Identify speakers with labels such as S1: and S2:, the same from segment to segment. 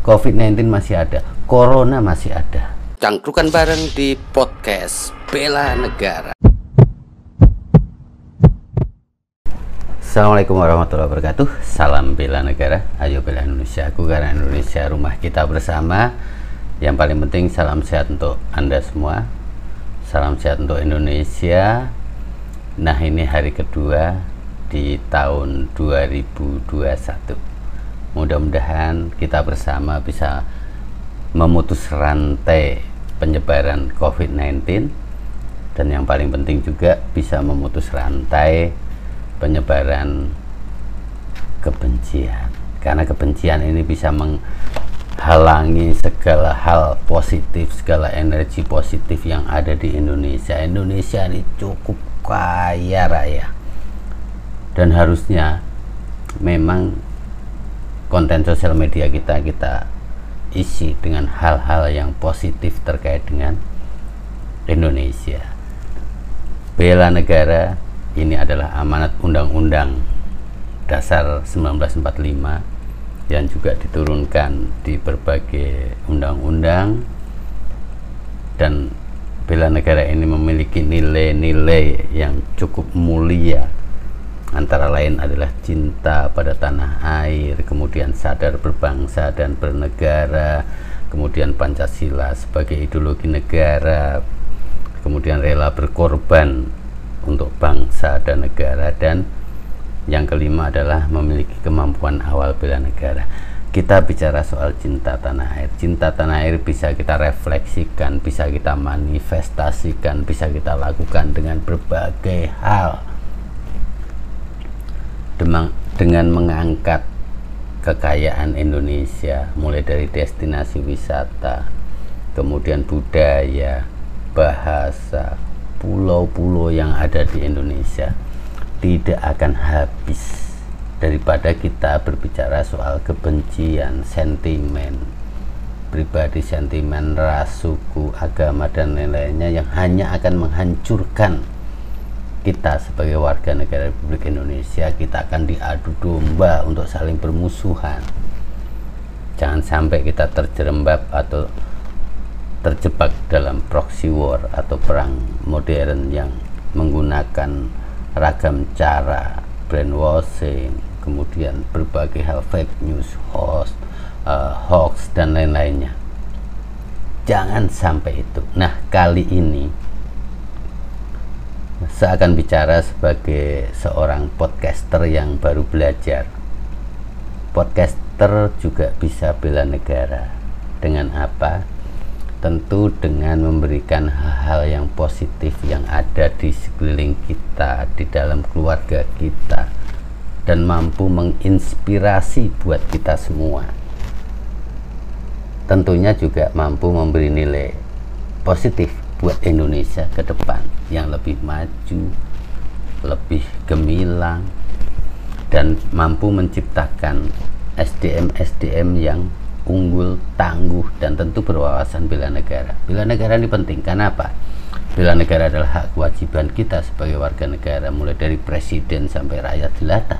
S1: COVID-19 masih ada, Corona masih ada. Cangkrukan bareng di podcast Bela Negara. Assalamualaikum warahmatullahi wabarakatuh. Salam bela negara. Ayo bela Indonesia Aku karena Indonesia rumah kita bersama. Yang paling penting salam sehat untuk anda semua. Salam sehat untuk Indonesia. Nah ini hari kedua Di tahun 2021 Mudah-mudahan kita bersama bisa Memutus rantai penyebaran COVID-19 Dan yang paling penting juga Bisa memutus rantai penyebaran kebencian. Karena kebencian ini bisa menghalangi segala hal positif segala energi positif yang ada di Indonesia. Indonesia ini cukup kaya raya. Dan harusnya memang konten sosial media kita kita isi dengan hal-hal yang positif terkait dengan Indonesia. Bela negara ini adalah amanat undang-undang dasar 1945 yang juga diturunkan di berbagai undang-undang. Dan bela negara ini memiliki nilai-nilai yang cukup mulia antara lain adalah cinta pada tanah air kemudian sadar berbangsa dan bernegara kemudian Pancasila sebagai ideologi negara kemudian rela berkorban untuk bangsa dan negara dan yang kelima adalah memiliki kemampuan awal bela negara. Kita bicara soal cinta tanah air. Cinta tanah air bisa kita refleksikan bisa kita manifestasikan bisa kita lakukan dengan berbagai hal Dengan mengangkat kekayaan Indonesia mulai dari destinasi wisata kemudian budaya bahasa pulau-pulau yang ada di Indonesia tidak akan habis daripada kita berbicara soal kebencian, sentimen, pribadi, sentimen, ras, suku, agama, dan lain-lainnya yang hanya akan menghancurkan kita sebagai warga negara Republik Indonesia. Kita akan diadu domba untuk saling bermusuhan. Jangan sampai kita terjerembab atau terjebak dalam proxy war atau perang modern yang menggunakan ragam cara brainwashing kemudian berbagai hal fake news host uh, hoax dan lain-lainnya jangan sampai itu nah kali ini saya akan bicara sebagai seorang podcaster yang baru belajar. Podcaster juga bisa bela negara. Dengan apa? Tentu dengan memberikan hal-hal yang positif yang ada di sekeliling kita, di dalam keluarga kita, dan mampu menginspirasi buat kita semua. Tentunya juga mampu memberi nilai positif buat Indonesia ke depan yang lebih maju, lebih gemilang, dan mampu menciptakan SDM-SDM yang unggul, tangguh, dan tentu berwawasan bela negara. Bela negara ini penting, karena apa? Bela negara adalah hak kewajiban kita sebagai warga negara, mulai dari presiden sampai rakyat jelata.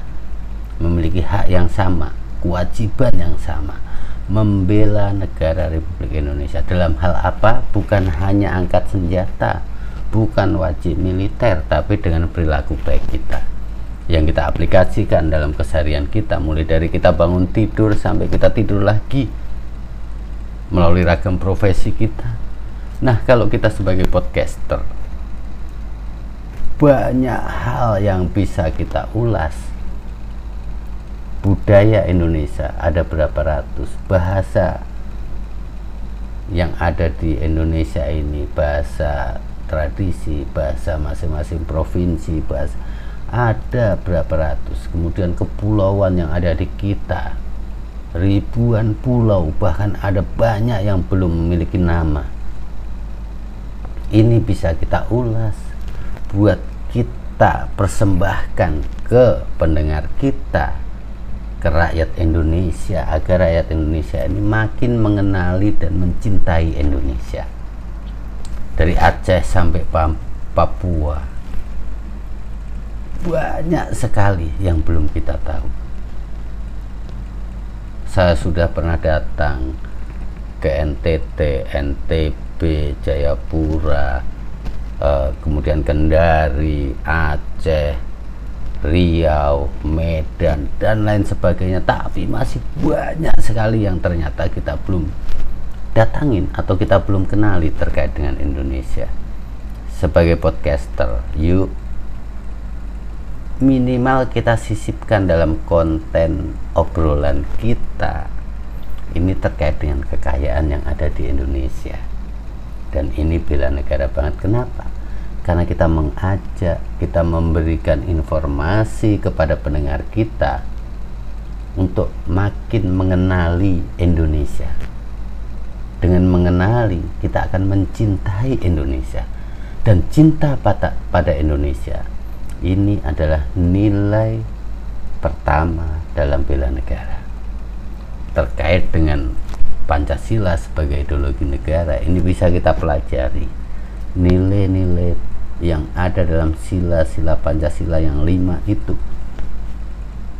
S1: Memiliki hak yang sama, kewajiban yang sama. Membela negara Republik Indonesia dalam hal apa? Bukan hanya angkat senjata, bukan wajib militer, tapi dengan perilaku baik kita. Yang kita aplikasikan dalam keseharian kita mulai dari kita bangun tidur sampai kita tidur lagi melalui ragam profesi kita. Nah kalau kita sebagai podcaster banyak hal yang bisa kita ulas. Budaya Indonesia ada berapa ratus? Bahasa yang ada di Indonesia ini bahasa tradisi bahasa masing-masing provinsi bahasa ada berapa ratus. Kemudian kepulauan yang ada di kita ribuan pulau bahkan ada banyak yang belum memiliki nama. Ini bisa kita ulas buat kita persembahkan ke pendengar kita ke rakyat Indonesia agar rakyat Indonesia ini makin mengenali dan mencintai Indonesia dari Aceh sampai Papua banyak sekali yang belum kita tahu. saya sudah pernah datang ke NTT, NTB, Jayapura, uh, kemudian Kendari, Aceh, Riau, Medan, dan lain sebagainya. Tapi masih banyak sekali yang ternyata kita belum datangin atau kita belum kenali terkait dengan Indonesia. Sebagai podcaster, yuk minimal kita sisipkan dalam konten obrolan kita. Ini terkait dengan kekayaan yang ada di Indonesia. Dan ini bela negara banget. Kenapa? Karena kita mengajak kita memberikan informasi kepada pendengar kita untuk makin mengenali Indonesia dengan mengenali kita akan mencintai Indonesia. Dan cinta pada, pada Indonesia ini adalah nilai pertama dalam bela negara. Terkait dengan Pancasila sebagai ideologi negara ini bisa kita pelajari. Nilai-nilai yang ada dalam sila-sila Pancasila yang lima itu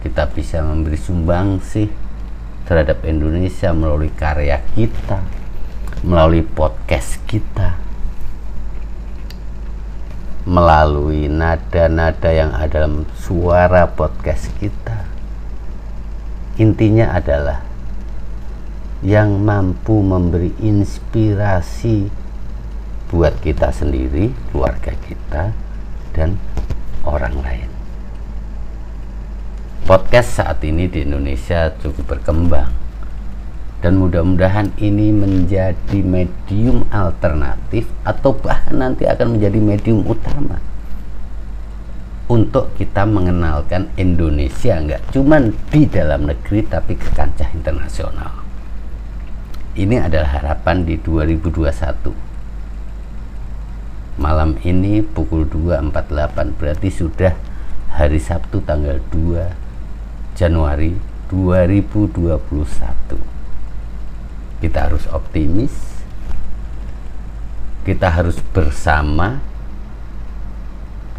S1: kita bisa memberi sumbangsi terhadap Indonesia melalui karya kita melalui podcast kita melalui nada-nada yang ada dalam suara podcast kita. Intinya adalah yang mampu memberi inspirasi buat kita sendiri, keluarga kita, dan orang lain. Podcast saat ini di Indonesia cukup berkembang dan mudah-mudahan ini menjadi medium alternatif atau bahkan nanti akan menjadi medium utama untuk kita mengenalkan Indonesia. Nggak cuman di dalam negeri tapi ke kancah internasional. Ini adalah harapan di 2021 malam ini pukul 2.48 berarti sudah hari Sabtu tanggal 2 Januari 2021 kita harus optimis. Kita harus bersama.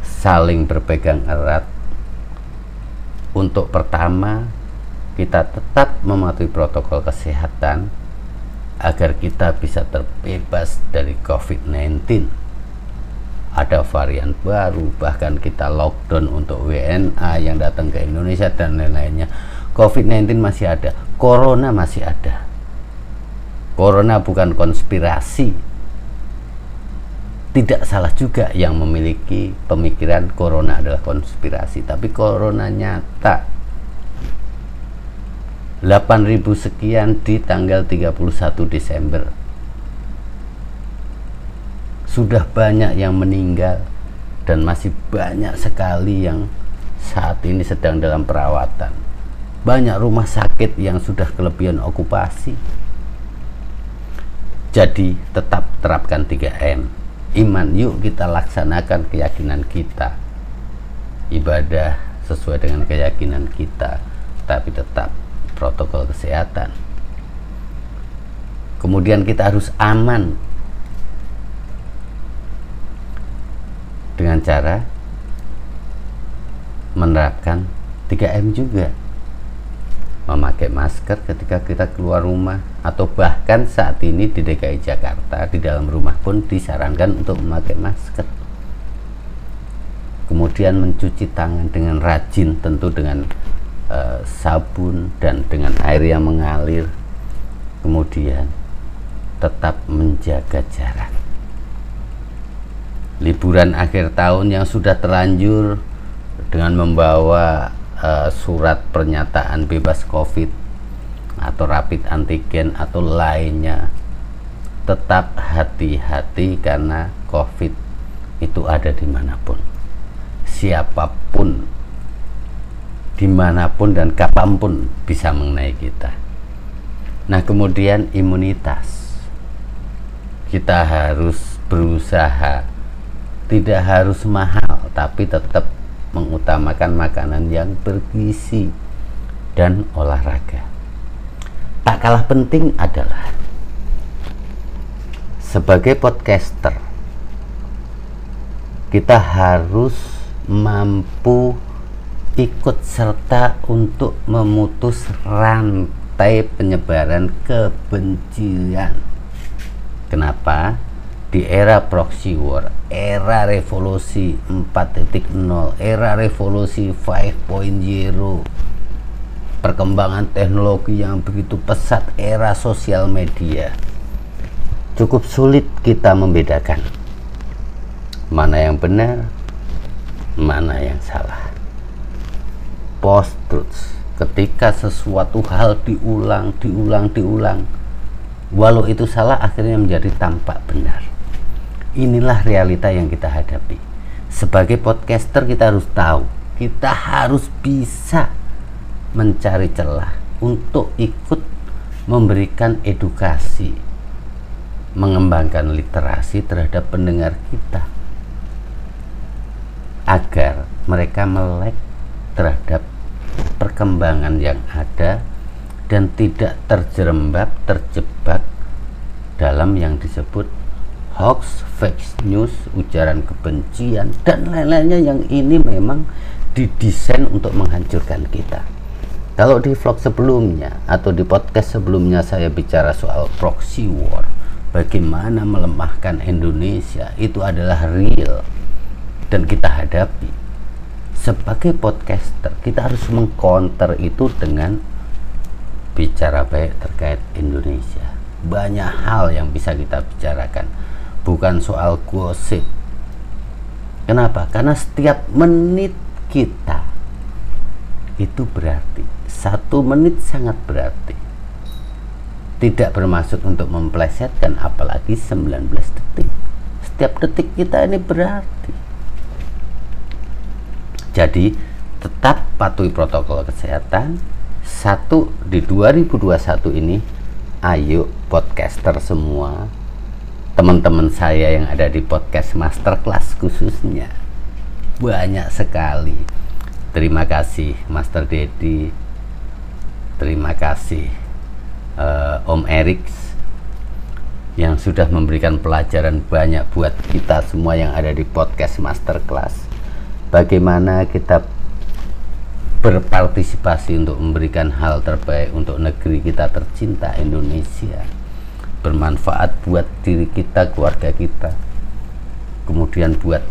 S1: Saling berpegang erat. Untuk pertama kita tetap mematuhi protokol kesehatan agar kita bisa terbebas dari COVID-19 ada varian baru bahkan kita lockdown untuk WNA yang datang ke Indonesia dan lain-lainnya. COVID-19 masih ada Corona masih ada Corona bukan konspirasi. Tidak salah juga yang memiliki pemikiran corona adalah konspirasi, tapi corona nyata. 8000 sekian di tanggal 31 Desember. Sudah banyak yang meninggal dan masih banyak sekali yang saat ini sedang dalam perawatan. Banyak rumah sakit yang sudah kelebihan okupasi jadi tetap terapkan 3M. Iman yuk kita laksanakan keyakinan kita. Ibadah sesuai dengan keyakinan kita, tapi tetap protokol kesehatan. Kemudian kita harus aman dengan cara menerapkan 3M juga memakai masker ketika kita keluar rumah atau bahkan saat ini di DKI Jakarta di dalam rumah pun disarankan untuk memakai masker. Kemudian mencuci tangan dengan rajin tentu dengan uh, sabun dan dengan air yang mengalir. Kemudian tetap menjaga jarak. Liburan akhir tahun yang sudah terlanjur dengan membawa uh, surat pernyataan bebas COVID atau rapid antigen atau lainnya. Tetap hati-hati karena COVID itu ada di mana pun siapa pun di mana pun dan kapan pun bisa mengenai kita. Nah kemudian imunitas. Kita harus berusaha. Tidak harus mahal tapi tetap mengutamakan makanan yang bergizi dan olahraga. Tak kalah penting adalah sebagai podcaster kita harus mampu ikut serta untuk memutus rantai penyebaran kebencian. Kenapa? Di era proxy war, era revolusi 4.0, era revolusi 5.0, perkembangan teknologi yang begitu pesat, era sosial media, cukup sulit kita membedakan mana yang benar, mana yang salah. Post truth ketika sesuatu hal diulang, diulang, diulang, walau itu salah akhirnya menjadi tampak benar. Inilah realita yang kita hadapi. Sebagai podcaster kita harus tahu, kita harus bisa mencari celah untuk ikut memberikan edukasi, mengembangkan literasi terhadap pendengar kita agar mereka melek terhadap perkembangan yang ada dan tidak terjerembab, terjebak dalam yang disebut hoax, fake news, ujaran kebencian dan lain-lainnya yang ini memang didesain untuk menghancurkan kita. Kalau di vlog sebelumnya atau di podcast sebelumnya saya bicara soal proxy war, bagaimana melemahkan Indonesia itu adalah real dan kita hadapi. Sebagai podcaster kita harus mengcounter itu dengan bicara baik terkait Indonesia. Banyak hal yang bisa kita bicarakan bukan soal gosip. Kenapa? Karena setiap menit kita itu berarti. Satu menit sangat berarti. Tidak bermaksud untuk memplesetkan apalagi 19 detik. Setiap detik kita ini berarti. Jadi tetap patuhi protokol kesehatan. Satu di 2021 ini, ayo podcaster semua, teman-teman saya yang ada di podcast masterclass khususnya, banyak sekali. Terima kasih Master Dedi, terima kasih uh, Om Eriks yang sudah memberikan pelajaran banyak buat kita semua yang ada di podcast masterclass bagaimana kita berpartisipasi untuk memberikan hal terbaik untuk negeri kita tercinta Indonesia bermanfaat buat diri kita, keluarga kita kemudian buat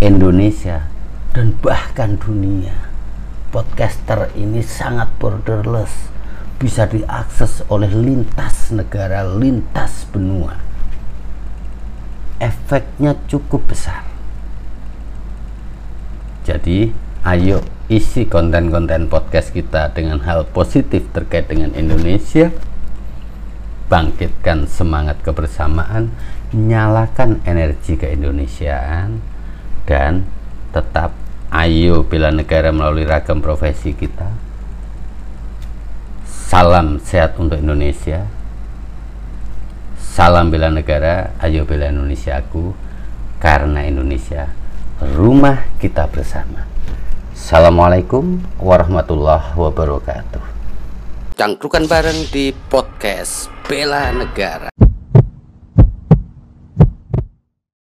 S1: Indonesia dan bahkan dunia. Podcaster ini sangat borderless bisa diakses oleh lintas negara, lintas benua. Efeknya cukup besar. Jadi, ayo isi konten-konten podcast kita dengan hal positif terkait dengan Indonesia. Bangkitkan semangat kebersamaan, nyalakan energi keindonesiaan dan tetap ayo bela negara melalui ragam profesi kita. Salam sehat untuk Indonesia. Salam bela negara, ayo bela Indonesia aku karena Indonesia rumah kita bersama. Assalamualaikum warahmatullahi wabarakatuh. Cangkrukan bareng di podcast Bela Negara.